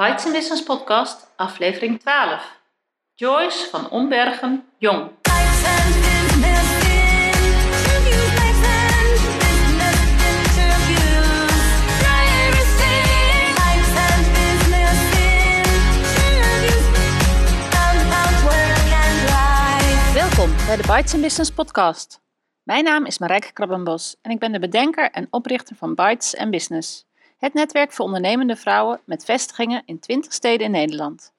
Bites in Business Podcast, aflevering 12. Joyce van Ombergen, Jong. Welkom bij de Bites in Business Podcast. Mijn naam is Marijke Krabbenbos en ik ben de bedenker en oprichter van Bites and Business. Het netwerk voor ondernemende vrouwen met vestigingen in 20 steden in Nederland.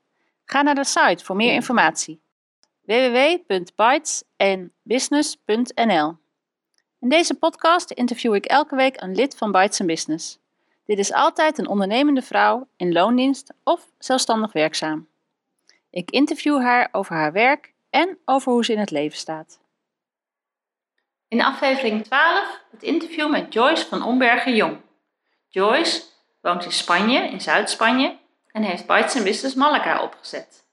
Ga naar de site voor meer informatie. www.bytesenbusiness.nl In deze podcast interview ik elke week een lid van Bites Business. Dit is altijd een ondernemende vrouw in loondienst of zelfstandig werkzaam. Ik interview haar over haar werk en over hoe ze in het leven staat. In aflevering 12 het interview met Joyce van Ombergen Jong. Joyce woont in Spanje, in Zuid-Spanje, en heeft Bites Business Malaga opgezet.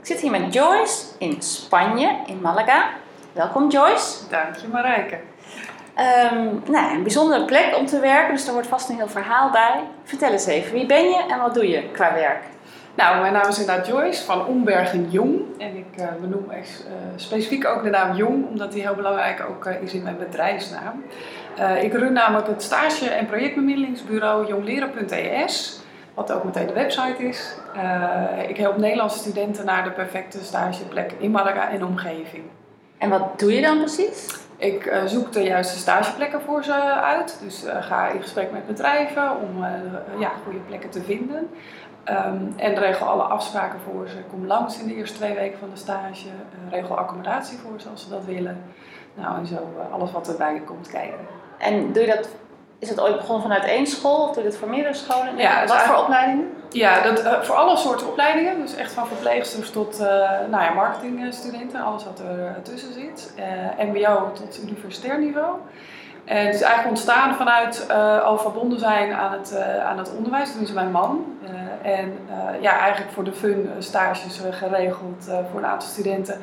Ik zit hier met Joyce in Spanje, in Malaga. Welkom Joyce. Dank je Marijke. Um, nou, een bijzondere plek om te werken, dus er wordt vast een heel verhaal bij. Vertel eens even, wie ben je en wat doe je qua werk? Nou, mijn naam is inderdaad Joyce van Ombergen Jong. En ik uh, benoem echt, uh, specifiek ook de naam Jong, omdat die heel belangrijk ook uh, is in mijn bedrijfsnaam. Ik run namelijk het stage- en projectbemiddelingsbureau jongleren.es, wat ook meteen de website is. ik help Nederlandse studenten naar de perfecte stageplek in Malaga en omgeving. En wat doe je dan precies? Ik zoek de juiste stageplekken voor ze uit. Dus ga in gesprek met bedrijven om ja, goede plekken te vinden. Um, en regel alle afspraken voor ze. Kom langs in de eerste twee weken van de stage. Regel accommodatie voor ze als ze dat willen. Nou, en zo alles wat erbij komt kijken. En doe je dat, is dat ooit begonnen vanuit één school of doe je dat voor meerdere scholen? Ja, wat voor opleidingen? Ja, dat, uh, voor alle soorten opleidingen. Dus echt van verpleegsters tot nou ja, marketingstudenten. Alles wat er tussen zit. MBO tot universitair niveau. En het is eigenlijk ontstaan vanuit al verbonden zijn aan het, aan het onderwijs. Toen is mijn man. En ja, eigenlijk voor de fun stages geregeld voor een aantal studenten.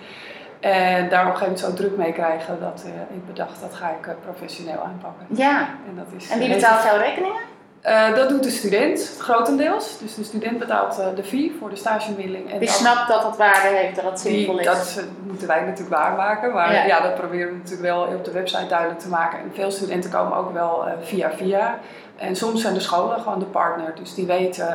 En daar op een gegeven moment zo druk mee krijgen dat ik bedacht dat ga ik professioneel aanpakken. Ja. En, dat is, en wie betaalt jouw rekeningen? Uh, dat doet de student grotendeels. Dus de student betaalt de fee voor de stagemiddeling. En die snapt dat het waarde heeft, dat het zinvol is. Dat moeten wij natuurlijk waarmaken. Maar ja. ja. dat proberen we natuurlijk wel op de website duidelijk te maken. En veel studenten komen ook wel via via. En soms zijn de scholen gewoon de partner. Dus die weten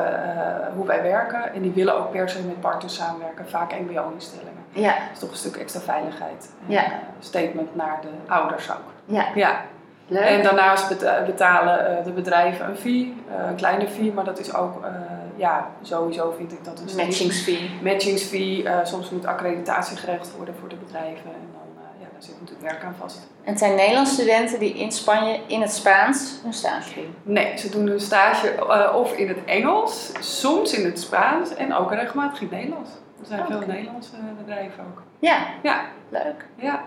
hoe wij werken. En die willen ook per se met partners samenwerken. Vaak mbo-instellingen. Ja. Dat is toch een stuk extra veiligheid. Ja. statement naar de ouders ook. Ja. ja. En daarnaast betalen uh, de bedrijven een fee, een kleine fee, maar dat is ook, uh, ja, sowieso vind ik dat een matchingsfee. Matchingsfee. soms moet accreditatie geregeld worden voor de bedrijven en dan, ja, daar zit natuurlijk werk aan vast. En het zijn Nederlandse studenten die in Spanje in het Spaans een stage doen? Nee, ze doen een stage of in het Engels, soms in het Spaans en ook regelmatig in het Nederlands. Er zijn okay. veel Nederlandse bedrijven ook. Ja, ja. leuk. Ja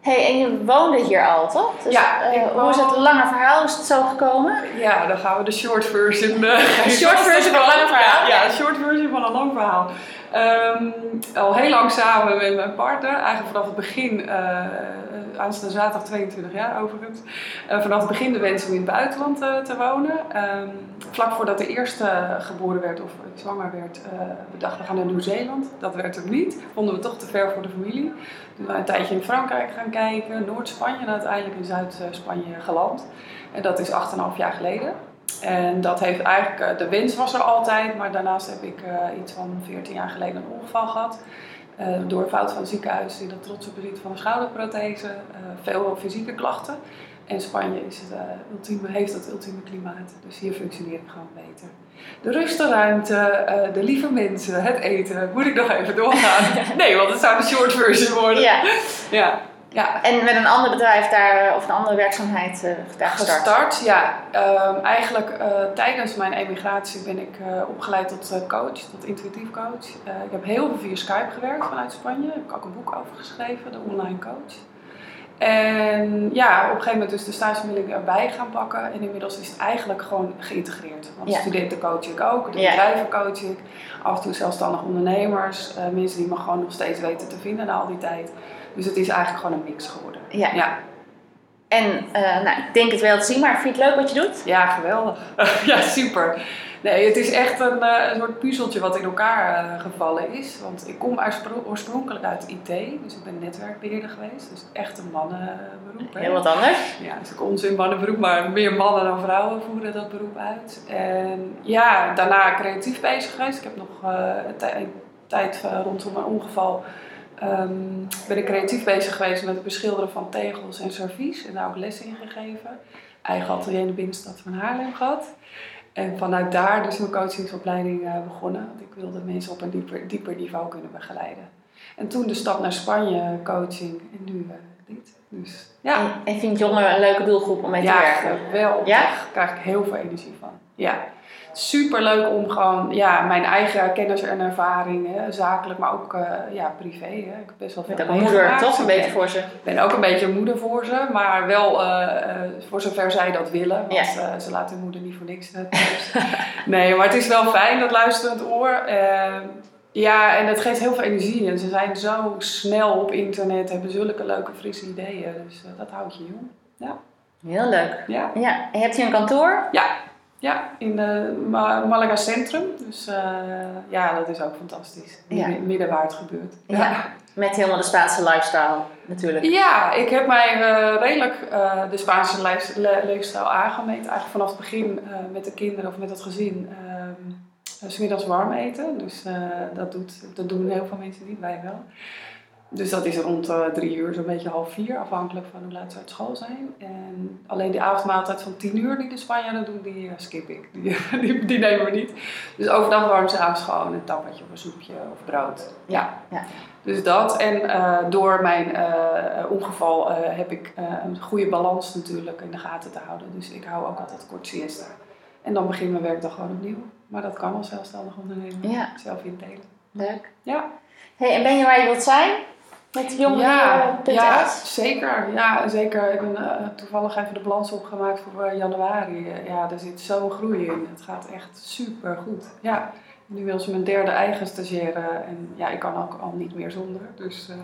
hey, en je woonde hier al, toch? Dus, ja. Uh, hoe is het lange verhaal? Is het zo gekomen? Ja, dan gaan we de short version. Uh, short version van een lang verhaal? Ja, ja, short version van een lang verhaal. Um, al heel lang samen met mijn partner, eigenlijk vanaf het begin, uh, aanstaande zaterdag 22 jaar overigens, uh, vanaf het begin de wens om in het buitenland te wonen. Um, vlak voordat de eerste geboren werd of zwanger werd, bedacht we gaan naar Nieuw-Zeeland. Dat werd het niet, vonden we toch te ver voor de familie. Toen we een tijdje in Frankrijk gaan kijken, Noord-Spanje en uiteindelijk in Zuid-Spanje geland. En dat is 8,5 jaar geleden. En dat heeft eigenlijk, eh, de wens was er altijd, maar daarnaast heb ik uh, iets van 14 jaar geleden een ongeval gehad. Uh, door fout van het ziekenhuis in het trotse bezit van een schouderprothese. Uh, veel fysieke klachten. En Spanje is het, ultieme, heeft het ultieme klimaat. Dus hier functioneer ik gewoon beter. De rust, de ruimte, de lieve mensen, het eten. Moet ik nog even doorgaan? nee, want het zou een short version worden. Ja. ja. Ja. En met een ander bedrijf daar, of een andere werkzaamheid uh, daar gestart? Gestart, ja. Um, eigenlijk uh, tijdens mijn emigratie ben ik uh, opgeleid tot coach, tot intuïtief coach. ik heb heel veel via Skype gewerkt vanuit Spanje. Daar heb ik ook een boek over geschreven, de online coach. En ja, op een gegeven moment dus de stagemiddeling erbij gaan pakken. En inmiddels is het eigenlijk gewoon geïntegreerd. Want ja. studenten coach ik ook, de bedrijven coach ik. Af en toe zelfstandig ondernemers. mensen die me gewoon nog steeds weten te vinden na al die tijd. Dus het is eigenlijk gewoon een mix geworden. Ja. ja. En uh, nou, ik denk het wel te zien, maar vind je het leuk wat je doet? Ja, geweldig. ja, super. Nee, het is echt een, eh, een soort puzzeltje wat in elkaar eh, gevallen is. Want ik kom oorspronkelijk uit IT, dus ik ben netwerkbeheerder geweest. Dus echt een mannenberoep. Heel wat anders. Ja, het is ook onzin mannenberoep, maar meer mannen dan vrouwen voeren dat beroep uit. En ja, daarna creatief bezig geweest. Ik heb nog eh, tijd eh, rondom mijn ongeval ehm, ben ik creatief bezig geweest met het beschilderen van tegels en servies. En daar ook lessen in gegeven. Eigen atelier in de binnenstad van Haarlem gehad. En vanuit daar dus mijn coachingsopleiding eh, begonnen. Want ik wilde mensen op een dieper, dieper niveau kunnen begeleiden. En toen de stap naar Spanje, coaching en nu eh, dit. Dus ja. En, vindt jongeren een leuke doelgroep om mee te Ja, werken? geweldig. Ja? Daar krijg ik heel veel energie van. Ja. Super leuk om gewoon ja, mijn eigen kennis en ervaring, hè, zakelijk, maar ook eh, ja, privé. Hè. Ik heb best wel veel een moeder, toch? Een Ik beetje voor ze. ben ook een beetje moeder voor ze, maar wel eh, eh, voor zover zij dat willen. Want Ja. ze laten hun moeder niet voor niks thuis. nee, maar het is wel fijn, dat luisterend oor. Eh, ja, en het geeft heel veel energie. En ze zijn zo snel op internet, hebben zulke leuke, frisse ideeën. Dus dat houdt je jong. Heel leuk. Ja. Ja, hebt hier een kantoor? Ja, ja in de Ma- Malaga Centrum. Dus eh, ja, dat is ook fantastisch. Ja. Mi- Midden waar het gebeurt. Ja. Met helemaal de Spaanse lifestyle natuurlijk. Ja, ik heb mij eh, redelijk eh, de Spaanse leef- le- leefstijl aangemeten. Eigenlijk vanaf het begin met de kinderen of met het gezin. uh, middags warm eten. Dus dat, doet, dat doen heel veel mensen niet, wij wel. Dus dat is rond eh, drie uur, zo'n beetje half vier, afhankelijk van hoe laat ze uit school zijn. En alleen die avondmaaltijd van tien uur die de Spanjaarden doen, die eh, skip ik. Die, die, die nemen we niet. Dus overdag warm ze avonds gewoon een tappetje of een soepje of brood. Ja. Ja. Dus dat. En eh, door mijn ongeval heb ik een goede balans natuurlijk in de gaten te houden. Dus ik hou ook altijd kort siesta. En dan begint mijn werkdag gewoon opnieuw. Maar dat kan als zelfstandig ondernemer. Ja. Zelf indelen. Leuk. Ja. Hey, en ben je waar je wilt zijn? Met jongeren.s? Ja, ja, zeker. Ja, zeker. Ik ben eh, toevallig even de balans opgemaakt voor eh, januari. Eh, ja, er zit zo'n groei in. Het gaat echt super goed. Ja. Nu wil ze mijn derde eigen stagiaire en ja, ik kan ook al niet meer zonder. Dus eh,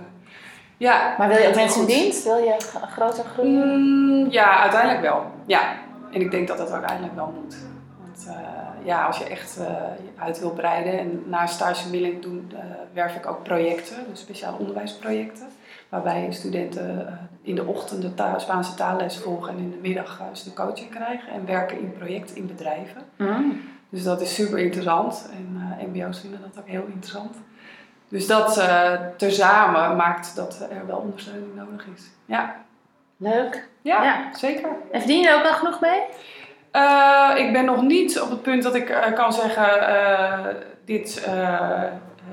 ja. Maar wil je ook mensen in dienst? Wil je groter groeien? Mm, ja, uiteindelijk wel. Ja. En ik denk dat dat uiteindelijk wel moet. Want eh, ja, als je echt eh, je uit wil breiden en naast stagemiddeling doen, eh, werf ik ook projecten, dus speciale onderwijsprojecten. Waarbij studenten eh, in de ochtend de Spaanse taalles volgen en in de middag ze de coaching krijgen. En werken in projecten in bedrijven. Mm. Dus dat is super interessant. En MBO's vinden dat ook heel interessant. Dus dat eh tezamen maakt dat er wel ondersteuning nodig is. Ja, Leuk. ja, Ja. zeker. En verdien je er ook al genoeg mee? Eh, ik ben nog niet op het punt dat ik eh, kan zeggen, eh, dit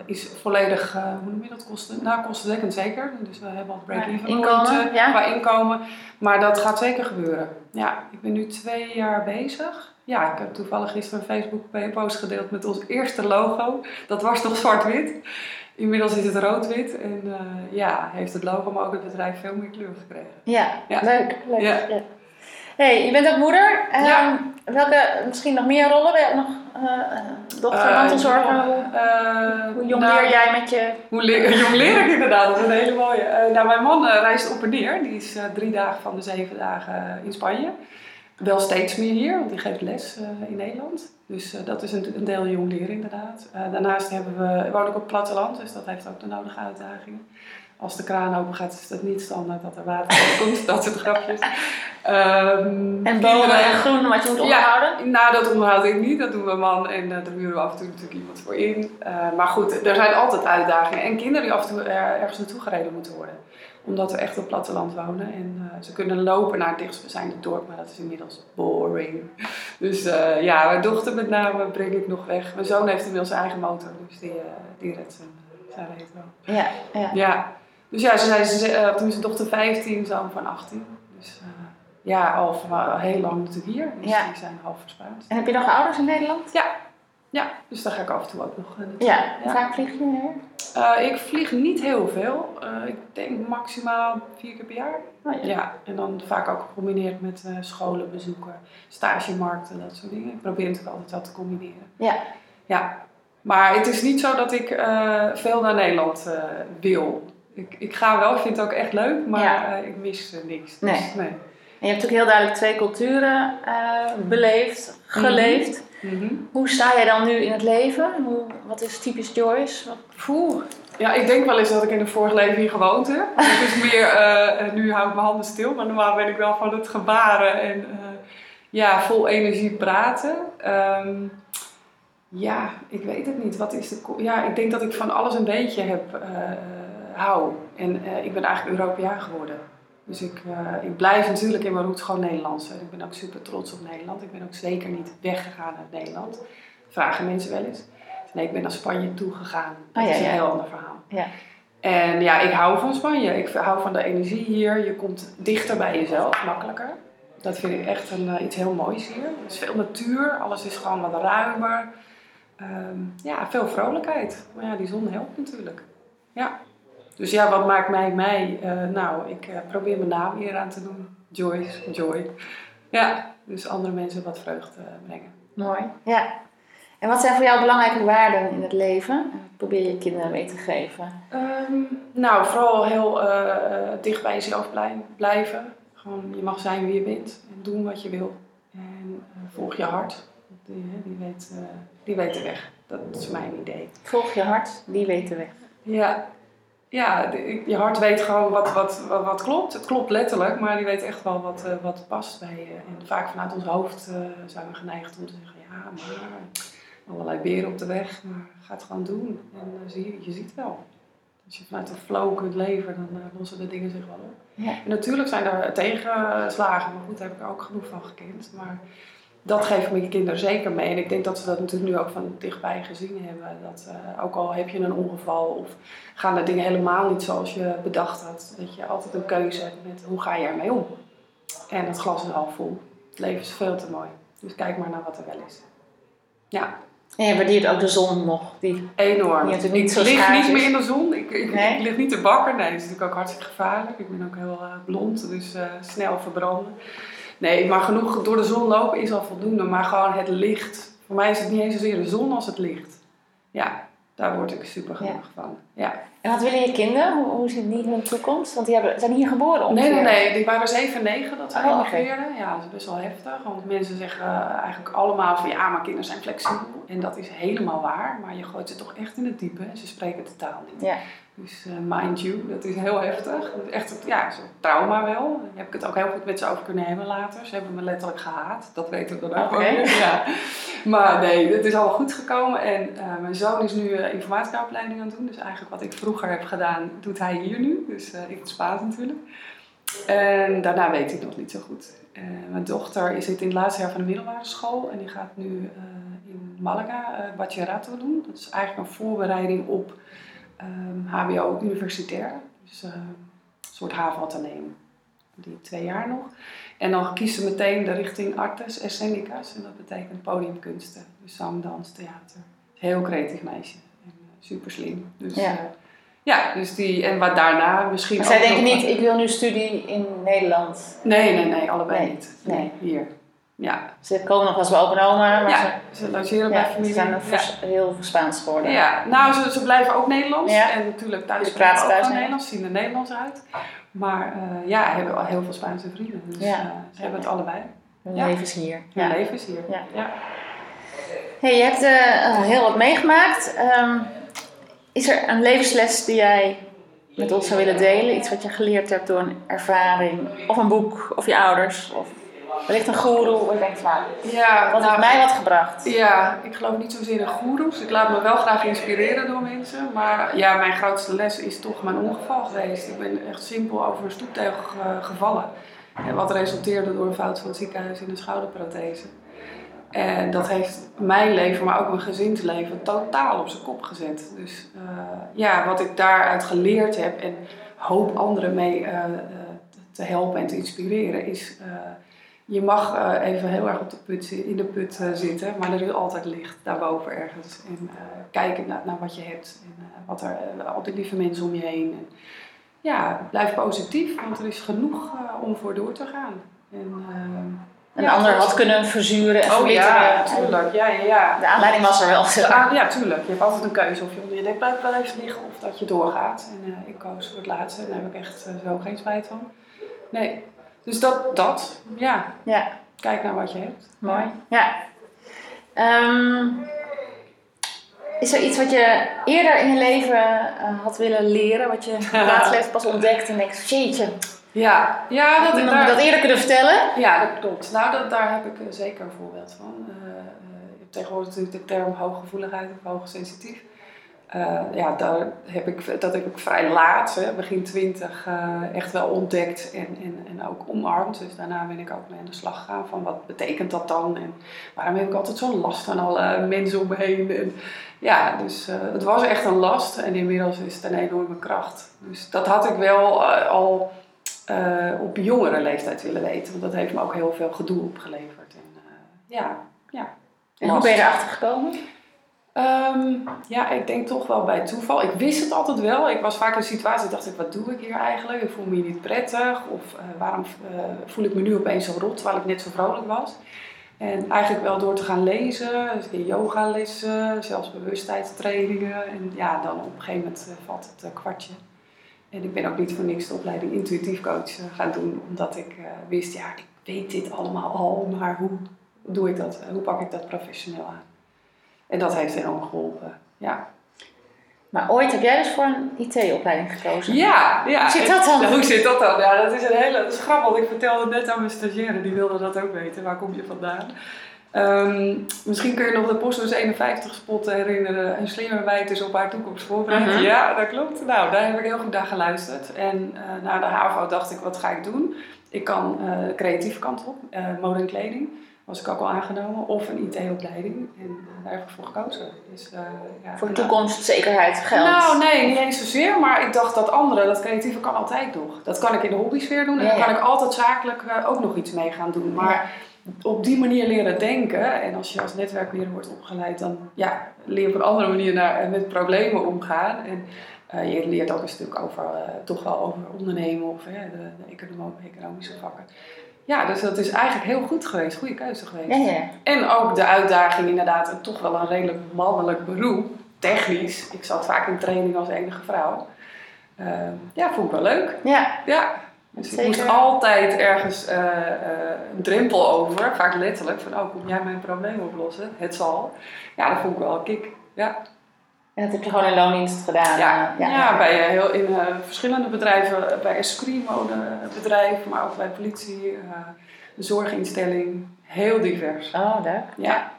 is volledig, hoe noem je dat, kosten, nou, kostendekkend zeker. Dus we hebben al break-even Inkomen, ja. qua inkomen. Maar dat gaat zeker gebeuren. Ja, ik ben nu twee jaar bezig. Ja, ik heb toevallig gisteren een Facebook post gedeeld met ons eerste logo. Dat was nog zwart-wit. Inmiddels is het rood-wit. En ja, heeft het logo, maar ook het bedrijf veel meer kleur gekregen. Ja, Ja. leuk. leuk. Hey, je bent ook moeder. Ehm. Welke, misschien nog meer rollen? Ben je ook nog eh, dochter, Eh, mantelzorger? ja, Hoe, eh, hoe jong nou, leer jij met je... Hoe leer, jong leer ik inderdaad, dat is een hele mooie. Nou, mijn man reist op en neer. Die is drie dagen van de zeven dagen in Spanje. Wel steeds meer hier, want die geeft les in Nederland. Dus dat is een, een deel jong leren inderdaad. Daarnaast hebben we, woon ik op het platteland, dus dat heeft ook de nodige uitdagingen. Als de kraan open gaat, is het niet standaard dat er water komt. dat soort grapjes. Ehm, En bomen en groen wat je moet onderhouden? nou, dat onderhoud ik niet. Dat doen mijn man en uh, daar huren we af en toe natuurlijk iemand voor in. Uh, maar goed, er zijn altijd uitdagingen. En kinderen die af en toe er, ergens naartoe gereden moeten worden. Omdat we echt op platteland wonen. En uh, ze kunnen lopen naar het dichtstbijzijnde dorp, maar dat is inmiddels boring. Dus ja, mijn dochter met name breng ik nog weg. Mijn zoon heeft inmiddels zijn eigen motor, dus die, die redt zijn, zijn reet wel. Ja, ja. ja. Dus ja, ze zijn, ze, toen is dochter 15, zoon van 18. Dus ja, al van, heel lang natuurlijk hier. Dus Ja. die zijn half verspaard. En heb je nog ouders in Nederland? Ja. Ja, dus daar ga ik af en toe ook nog naartoe. Ja, vaak vlieg je meer? Uh, ik vlieg niet heel veel. Ik denk maximaal vier keer per jaar. Oh, ja. ja. en dan vaak ook gecombineerd met scholen bezoeken, stagemarkten, dat soort dingen. Ik probeer natuurlijk altijd wat te combineren. Ja. Ja, maar het is niet zo dat ik uh, veel naar Nederland uh, wil. Ik, ik ga wel, ik vind het ook echt leuk, maar Ja. ik mis niks. Nee. Dus, nee. En je hebt natuurlijk heel duidelijk twee culturen uh, beleefd, geleefd. Mhm. Hoe sta jij dan nu in het leven? Hoe, wat is typisch Joyce? Wat-. Ja, ik denk wel eens dat ik in een vorig leven hier gewoond heb. Het is meer, eh, eh, nu hou ik mijn handen stil, maar normaal ben ik wel van het gebaren en eh, ja, vol energie praten. Ehm, ja, ik weet het niet. Wat is de, ja, ik denk dat ik van alles een beetje heb, eh, hou. En eh, ik ben eigenlijk Europeaan geworden. Dus ik, eh, ik blijf natuurlijk in mijn roots gewoon Nederlands. En ik ben ook super trots op Nederland. Ik ben ook zeker niet weggegaan uit Nederland. Vragen mensen wel eens. Nee, ik ben naar Spanje toegegaan. Dat Ah, ja, is een ja. heel ander verhaal. Ja. En ja, ik hou van Spanje. Ik hou van de energie hier. Je komt dichter bij jezelf, makkelijker. Dat vind ik echt een, eh, iets heel moois hier. Er is veel natuur, alles is gewoon wat ruimer. Ehm, ja, veel vrolijkheid. Maar ja, die zon helpt natuurlijk. Ja. Dus ja, wat maakt mij mij? Eh, nou, ik eh, probeer mijn naam hier aan te doen. Joyce, Joy. Ja, dus andere mensen wat vreugde eh, brengen. Mooi. Ja. En wat zijn voor jou belangrijke waarden in het leven? Wat Probeer je kinderen mee te geven. Ehm, nou, vooral heel dicht bij jezelf blij- blijven. Gewoon, je mag zijn wie je bent en doen wat je wil. En eh, volg je hart. Die, die, weet, eh, die weet de weg. Dat is mijn idee. Volg je hart, die weet de weg. Ja, ja de- je hart weet gewoon wat, wat, wat, wat klopt. Het klopt letterlijk, maar die weet echt wel wat, eh, wat past bij je. En vaak vanuit ons hoofd eh, zijn we geneigd om te zeggen, ja, maar allerlei beren op de weg, maar ga het gewoon doen. En eh, zie je, je ziet wel. Als je vanuit een flow kunt leven, dan lossen de dingen zich wel op. Ja. En natuurlijk zijn er tegenslagen, maar goed, daar heb ik ook genoeg van gekend. Maar dat geef ik mijn kinderen zeker mee. En ik denk dat ze dat natuurlijk nu ook van dichtbij gezien hebben. Dat eh, ook al heb je een ongeval of gaan de dingen helemaal niet zoals je bedacht had, dat je altijd een keuze hebt met hoe ga je ermee om. En het glas is half vol. Het leven is veel te mooi. Dus kijk maar naar wat er wel is. Ja, En je waardeert ook de zon nog. Die, enorm. Natuurlijk niet ik lig niet meer in de zon. Ik, ik, Nee? ik lig niet te bakken. Nee, dat is natuurlijk ook hartstikke gevaarlijk. Ik ben ook heel eh, blond, dus eh, snel verbranden. Nee, maar genoeg door de zon lopen is al voldoende. Maar gewoon het licht. Voor mij is het niet eens zozeer de zon als het licht. Ja, daar word ik super gelukkig van. Ja. En wat willen je kinderen? Hoe, hoe ziet die hun toekomst? Want die hebben, zijn hier geboren Nee, ongeveer. nee, nee. Die waren 7 en 9 dat we Oh. Ja, dat is best wel heftig. Want mensen zeggen eh, eigenlijk allemaal van ja, maar kinderen zijn flexibel. En dat is helemaal waar. Maar je gooit ze toch echt in het diepe. En ze spreken de taal niet. Ja. Dus eh, mind you, dat is heel heftig. Dat is echt ja, zo'n trauma wel. Daar heb ik het ook heel goed met ze over kunnen hebben later. Ze hebben me letterlijk gehaat. Dat weten we dan ook. Wel. Ja. Maar nee, het is allemaal goed gekomen. En eh, mijn zoon is nu informatieopleiding aan het doen. Dus eigenlijk wat ik vroeger heb gedaan, doet hij hier nu. Dus ik het Spaans natuurlijk. En daarna weet ik nog niet zo goed. Mijn dochter zit in het laatste jaar van de middelbare school. En die gaat nu in Malaga eh bachillerato doen. Dat is eigenlijk een voorbereiding op ehm, HBO universitair. Dus eh, een soort havenwaterneem. Die twee jaar nog. En dan kiest ze meteen de richting artes escenicas. En dat betekent podiumkunsten. Dus zang, dans, theater. Heel creatief meisje. En, eh, super slim. Dus, Ja. ja. ja, dus die, en wat daarna misschien Maar zij ook denken niet, ik wil nu studie in Nederland. Nee, nee, nee, allebei Nee, niet. nee. Nee, hier. Ja, Ze komen nog wel eens bij oma, maar ja ze, ze logeren ja, bij ze familie. zijn ja. vers- heel veel Spaans geworden. Ja, nou, ze, ze blijven ook Nederlands. Ja. En natuurlijk thuis Jullie praten ook thuis Nederlands? Zien er Nederlands uit. Maar eh, ja, hebben al heel veel Spaanse vrienden. Dus Ja. eh, ze hebben het allebei. Hun Ja. leven is hier. Hun Ja. leven is hier. Ja. ja. Hey, je hebt eh, heel wat meegemaakt. Ehm, is er een levensles die jij met ons zou willen delen? Iets wat je geleerd hebt door een ervaring, of een boek, of je ouders, of wellicht een guru, waar je denkt van, nou, Ja, wat nou, heeft mij wat gebracht? Ja, ik geloof niet zozeer in goeroes. Ik laat me wel graag inspireren door mensen. Maar ja, mijn grootste les is toch mijn ongeval geweest. Ik ben echt simpel over een stoeptegel gevallen. En wat resulteerde door een fout van het ziekenhuis in een schouderprothese. En dat heeft mijn leven, maar ook mijn gezinsleven, totaal op zijn kop gezet. Dus eh, ja, wat ik daaruit geleerd heb en hoop anderen mee eh, eh, te helpen en te inspireren, is je mag eh, even heel erg op de put, in de put eh, zitten, maar er is altijd licht daarboven ergens. En eh, kijken naar, naar wat je hebt en wat er, al die lieve mensen om je heen. En, ja, blijf positief, want er is genoeg om voor door te gaan. En, Een ja, ander had kunnen verzuren en Oh ja, tuurlijk. Ja, ja, ja. De aanleiding was er wel. ja, tuurlijk. Je hebt altijd een keuze of je onder je blijft liggen of dat je doorgaat. En ik koos voor het laatste en daar heb ik echt zo geen spijt van. Nee. Dus dat, dat, ja. Ja, Kijk naar wat je hebt. mooi. Ja. Ehm, is er iets wat je eerder in je leven eh, had willen leren, wat je laatst pas ontdekt en denkt, jeetje, Ja, ja dat, iemand daar, dat eerder kunnen vertellen? ja, dat klopt. Nou, dat, daar heb ik eh, zeker een voorbeeld van. Eh, eh, je hebt tegenwoordig natuurlijk de term hooggevoeligheid of hoogsensitief. Eh ja, daar heb ik, dat heb ik vrij laat, hè, begin twintig, eh, echt wel ontdekt en, en, en ook omarmd. Dus daarna ben ik ook mee aan de slag gegaan van wat betekent dat dan en waarom heb ik altijd zo'n last van alle mensen om me heen. En, ja, dus eh, het was echt een last en inmiddels is het een enorme kracht. Dus dat had ik wel eh, al eh, op jongere leeftijd willen weten, want dat heeft me ook heel veel gedoe opgeleverd. En, eh, ja, ja. En hoe ben je erachter gekomen? Ehm, ja, ik denk toch wel bij toeval. Ik wist het altijd wel. Ik was vaak in een situatie, dacht ik, wat doe ik hier eigenlijk? Ik voel me hier niet prettig. Of eh, waarom eh, voel ik me nu opeens zo rot, terwijl ik net zo vrolijk was? En eigenlijk wel door te gaan lezen, keer yogalessen, zelfs bewustzijnstrainingen. En ja, dan op een gegeven moment eh, valt het kwartje. En ik ben ook niet voor niks de opleiding intuïtief coach gaan doen, omdat ik wist, ja, ik weet dit allemaal al, maar hoe doe ik dat? Hoe pak ik dat professioneel aan? En dat heeft enorm geholpen. Ja, Maar ooit heb jij dus voor een IT-opleiding gekozen. ja, ja. Hoe zit dat dan? Ja, hoe zit dat dan? Ja, dat is een hele. Dat is grappig, want ik vertelde net aan mijn stagiaire, die wilde dat ook weten. Waar kom je vandaan? Ehm, misschien kun je nog de Postbus 51 spot herinneren. Een slimme wijt is op haar toekomst voorbereid. Mhm. Ja, dat klopt. Nou, daar heb ik heel goed naar geluisterd. En eh, na de HAVO dacht ik, wat ga ik doen? Ik kan de creatieve kant op, eh, mode en kleding. Was ik ook al aangenomen. Of een IT-opleiding. En eh, daar heb ik voor gekozen. Dus, eh, ja, Voor de en, eh, toekomst, zekerheid, geld. nou, nee, niet eens zozeer. Maar ik dacht dat andere, dat creatieve kan altijd nog. Dat kan ik in de hobbysfeer doen. En dan kan ik altijd zakelijk eh, ook nog iets mee gaan doen. Maar op die manier leren denken. En als je als netwerkleerder wordt opgeleid, dan ja, leer je op een andere manier naar, met problemen omgaan. En je leert ook een stuk over, toch wel over ondernemen of de, de economische vakken. Ja, dus dat is eigenlijk heel goed geweest. Goede keuze geweest. Ja, ja. En ook de uitdaging inderdaad, en toch wel een redelijk mannelijk beroep, technisch. Ik zat vaak in training als enige vrouw. Ehm, ja, vond ik wel leuk. Ja, Ja. Dus ik moest altijd ergens eh, eh, een drempel over, vaak letterlijk, van oh, kom jij mijn probleem oplossen? Het zal. Ja, dat vond ik wel een kick. Ja, en dat heb je gewoon in loondienst gedaan. ja. eh, ja. bij eh, heel, in eh, verschillende bedrijven, bij een screenmodebedrijf, maar ook bij politie, een zorginstelling. Heel divers. Oh, leuk. Ja.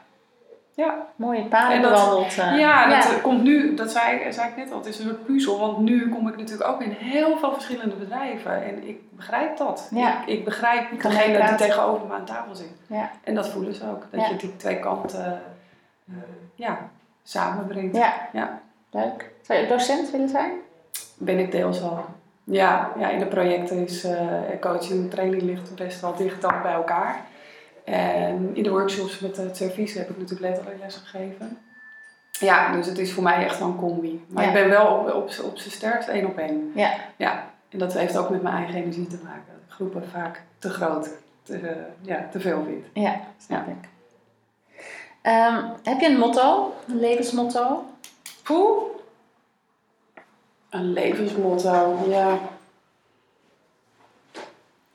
Ja, Mooie paden bewandeld. Ja, dat ja. komt nu, dat zei, zei ik net al, het is een soort puzzel. Want nu kom ik natuurlijk ook in heel veel verschillende bedrijven. En ik begrijp dat. Ja. Ik, ik begrijp degene die tegenover me aan tafel zit. Ja. En dat voelen ze ook. Dat je die twee kanten ja, samenbrengt. ja, Ja. leuk. Zou je docent willen zijn? Ben ik deels al. Ja, ja in de projecten is eh, coaching en training ligt best wel dicht dan bij elkaar. En in de workshops met het servies heb ik natuurlijk letterlijk les gegeven. Ja, dus het is voor mij echt wel een combi. Maar Ja. ik ben wel op, op, op zijn sterkst één op één. Ja. Ja, en dat heeft ook met mijn eigen energie te maken. Groepen vaak te groot, te, eh, ja, te veel vind. Ja, snap ik. Ehm, heb je een motto? Een levensmotto? Poeh. Een levensmotto, ja.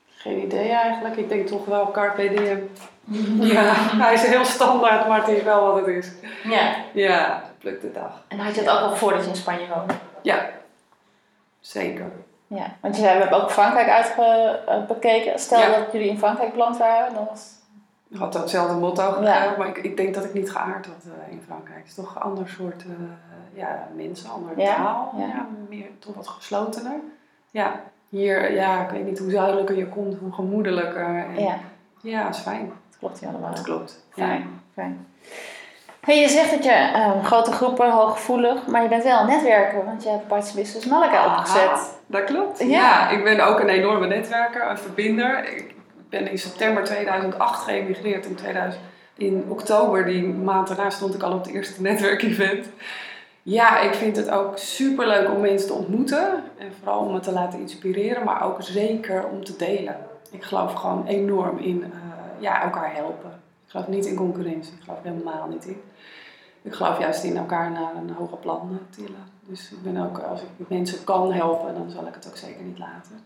Geen idee eigenlijk. Ik denk toch wel Carpe Diem. Ja, hij is heel standaard, maar het is wel wat het is. Ja. Ja, pluk de dag. En had je het ook al voordat je in Spanje woonde? Ja, zeker. Ja, want je zei, we hebben ook Frankrijk uitbekeken. Stel Ja. dat jullie in Frankrijk beland waren, dan was had datzelfde motto gegeven, maar ik, ik denk dat ik niet geaard had eh, in Frankrijk. Het is toch een ander soort eh, ja, mensen, andere Ja, taal. ja. Meer, toch wat geslotener. Ja, hier, ja, ik weet niet hoe zuidelijker je komt, hoe gemoedelijker. En, ja, ja, is fijn. dat klopt niet allemaal. Klopt. Fijn, fijn. Hey, je zegt dat je ehm, grote groepen, hooggevoelig, maar je bent wel een netwerker, want je hebt Parts Business Malaga opgezet. Dat klopt. Ja. Ja. ik ben ook een enorme netwerker, een verbinder. Ik ben in september 2008 geëmigreerd. In, 2000, in oktober, die maand daarna, stond ik al op het eerste netwerkevent. Ja, ik vind het ook super leuk om mensen te ontmoeten. En vooral om me te laten inspireren, maar ook zeker om te delen. Ik geloof gewoon enorm in eh, ja, elkaar helpen. Ik geloof niet in concurrentie. Ik geloof helemaal niet in. Ik geloof juist in elkaar naar een hoger plan eh, tillen. Dus ik ben ook, als ik mensen kan helpen, dan zal ik het ook zeker niet laten.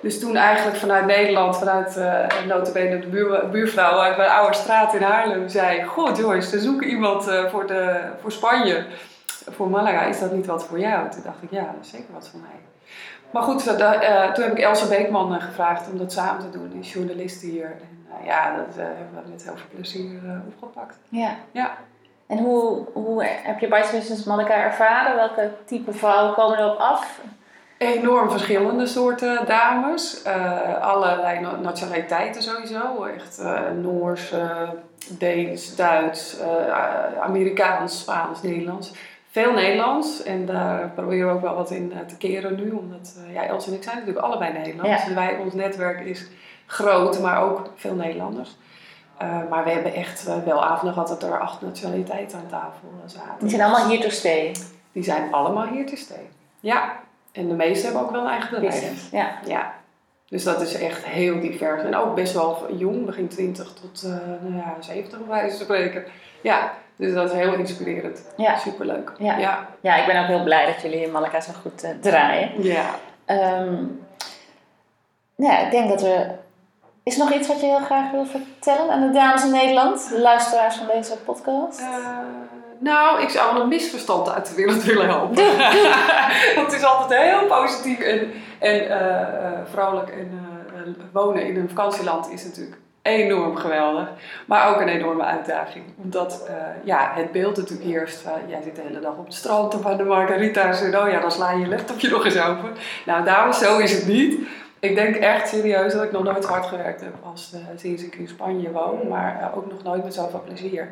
Dus toen eigenlijk vanuit Nederland, vanuit uh, notabene de buur, buurvrouw uit mijn oude straat in Haarlem, zei... Goh Joyce, we zoeken iemand uh, voor, de, voor Spanje, voor Malaga. Is dat niet wat voor jou? Toen dacht ik, ja, dat is zeker wat voor mij. Maar goed, uh, toen heb ik Elsa Beekman gevraagd om dat samen te doen, die journalist hier. En ja, dat hebben we met heel veel plezier opgepakt. Ja. ja. En hoe, hoe heb je Bites Business Malaga ervaren? Welke type vrouwen komen erop af? Enorm verschillende soorten dames. Uh, allerlei nationaliteiten sowieso. Echt uh, Noors, uh, Deens, Duits, Amerikaans, Spaans, Nederlands. Veel Nederlands. En daar proberen we ook wel wat in te keren nu. Omdat ja, Els en ik zijn natuurlijk allebei Nederlands. Ja. En wij, ons netwerk is groot, maar ook veel Nederlanders. Maar we hebben echt wel avonden gehad dat er acht nationaliteiten aan tafel zaten. Die zijn allemaal hier te stay? Die zijn allemaal hier te stay. Ja, en de meeste hebben ook wel een eigen bedrijf. Ja. ja. Dus dat is echt heel divers. En ook best wel jong, begin 20 tot uh, nou ja, 70 bij wijze van spreken. Ja, dus dat is heel inspirerend. Ja. Superleuk. Ja. Ja. ja, ik ben ook heel blij dat jullie in Malaka zo goed draaien. Ja. Um, ja, ik denk dat we... Is er nog iets wat je heel graag wil vertellen aan de dames in Nederland? De luisteraars van deze podcast? Uh, nou, ik zou een misverstand uit de wereld willen helpen. Want het is altijd heel positief en, en uh, vrolijk. En uh, wonen in een vakantieland is natuurlijk enorm geweldig. Maar ook een enorme uitdaging. Omdat ja, het beeld natuurlijk eerst van... jij zit de hele dag op het strand of aan de margarita's. En oh ja, dan sla je je laptopje nog eens open. Nou, dames, zo is het niet. Ik denk echt serieus dat ik nog nooit hard gewerkt heb als sinds ik in Spanje woon. Maar ook nog nooit met zoveel plezier.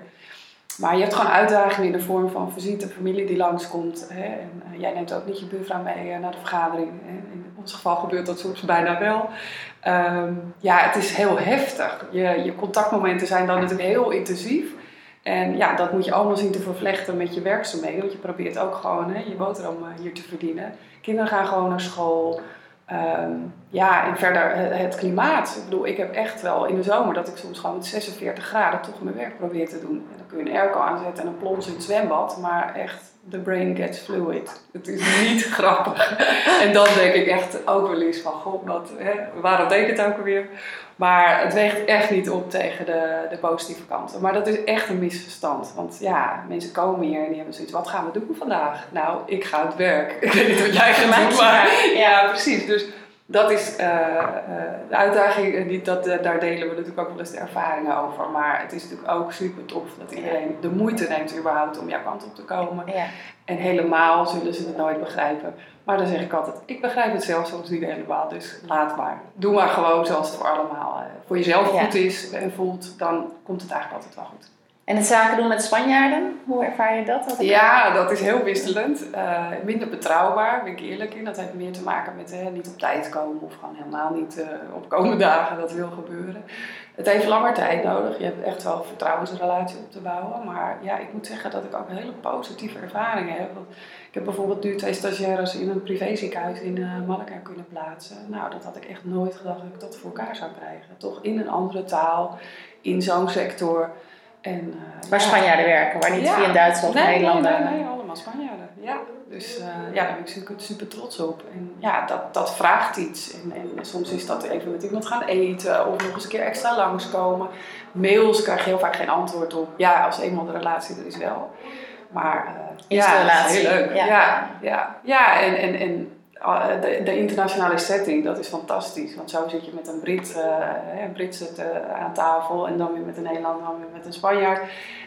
Maar je hebt gewoon uitdagingen in de vorm van visite, familie die langskomt. Hè? En uh, jij neemt ook niet je buurvrouw mee naar de vergadering. Hè? In ons geval gebeurt dat soms bijna wel. Um, ja, het is heel heftig. Je, je contactmomenten zijn dan natuurlijk heel intensief. En ja, dat moet je allemaal zien te vervlechten met je werkzaamheden. Want je probeert ook gewoon hè, je boterham hier te verdienen. Kinderen gaan gewoon naar school. Um, ja, en verder het, klimaat. Ik bedoel, ik heb echt wel in de zomer dat ik soms gewoon met 46 graden toch mijn werk probeer te doen. En dan kun je een airco aanzetten en een plons in het zwembad, maar echt, the brain gets fluid. Het is niet grappig. En dan denk ik echt ook wel eens van, god, wat, hè, waarom deed ik het ook alweer? Maar het weegt echt niet op tegen de, de positieve kanten. Maar dat is echt een misverstand. Want ja, mensen komen hier en die hebben zoiets, wat gaan we doen vandaag? Nou, ik ga het werk. Ik weet niet wat jij gaat doen, maar ja, precies. Dus dat is uh, uh, de uitdaging. Die, dat, daar delen we natuurlijk ook wel eens de ervaringen over. Maar het is natuurlijk ook super tof dat iedereen de moeite neemt überhaupt om jouw kant op te komen. Ja. En helemaal zullen ze het nooit begrijpen. Maar dan zeg ik altijd, ik begrijp het zelf soms niet helemaal. Dus laat maar. Doe maar gewoon zoals het voor allemaal voor jezelf goed is en voelt. Dan komt het eigenlijk altijd wel goed. En het zaken doen met Spanjaarden, hoe ervaar je dat? ja, dat is heel wisselend. Uh, minder betrouwbaar, ben ik eerlijk in. Dat heeft meer te maken met uh, niet op tijd komen of gewoon helemaal niet uh, op komende dagen dat wil gebeuren. Het heeft langer tijd nodig. Je hebt echt wel een vertrouwensrelatie op te bouwen. Maar ja, ik moet zeggen dat ik ook hele positieve ervaringen heb. Want ik heb bijvoorbeeld nu twee stagiaires in een privéziekenhuis in uh, Malaga kunnen plaatsen. Nou, dat had ik echt nooit gedacht dat ik dat voor elkaar zou krijgen. Toch in een andere taal, in zo'n sector. En, uh, waar Spanjaarden werken, waar niet via Duitsland of nee, Nederland. Nee, nee, nee, allemaal Spanjaarden. Ja, dus uh, ja, daar ben ik super, super, trots op. En ja, dat, dat vraagt iets. En, en soms is dat even met iemand gaan eten of nog eens een keer extra langskomen. Mails krijg je heel vaak geen antwoord op. Ja, als eenmaal de relatie er is wel. Maar uh, ja, relatie. heel leuk. Ja, ja, ja, ja en, en, en de, de, internationale setting, dat is fantastisch. Want zo zit je met een Brit, uh, een Britse aan tafel en dan weer met een Nederlander, dan weer met een Spanjaard.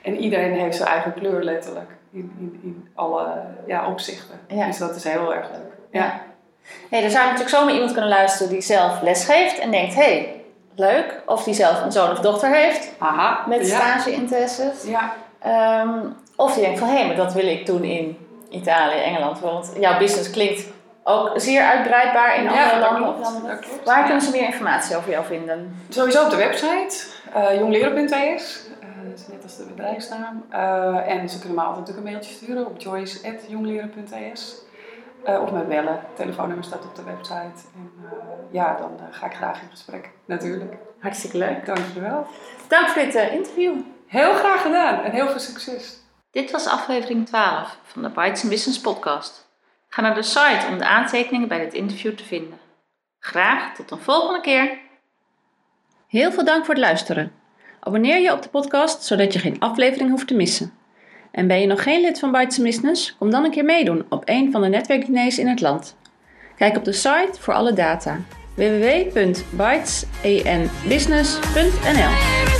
En iedereen heeft zijn eigen kleur letterlijk in, in, in alle ja, opzichten. Dus dat is heel erg leuk. Ja. Hey, er zou natuurlijk zomaar iemand kunnen luisteren die zelf les geeft en denkt, hé, hey, leuk. Of die zelf een zoon of dochter heeft Aha, met stageinteresses. Ja. Um, of die denkt van, hé, hey, maar dat wil ik doen in Italië, Engeland. Want jouw business klinkt ook zeer uitbreidbaar in andere landen. Waar kunnen ze meer informatie over jou vinden? Sowieso op de website, uh, jongleren.is. Uh, dat is net als de bedrijfsnaam. Uh, en ze kunnen me altijd natuurlijk een mailtje sturen op joyce.jongleren.is. Uh, of met bellen. telefoonnummer staat op de website. En ja, dan ga ik graag in gesprek, natuurlijk. Hartstikke leuk. Dankjewel. Dank voor dit interview. Heel graag gedaan en heel veel succes. Dit was aflevering 12 van de Bites Business podcast. Ga naar de site om de aantekeningen bij dit interview te vinden. Graag tot een volgende keer. Heel veel dank voor het luisteren. Abonneer je op de podcast zodat je geen aflevering hoeft te missen. En ben je nog geen lid van Bites Business? Kom dan een keer meedoen op een van de netwerkdiners in het land. Kijk op de site voor alle data www.bytesenbusiness.nl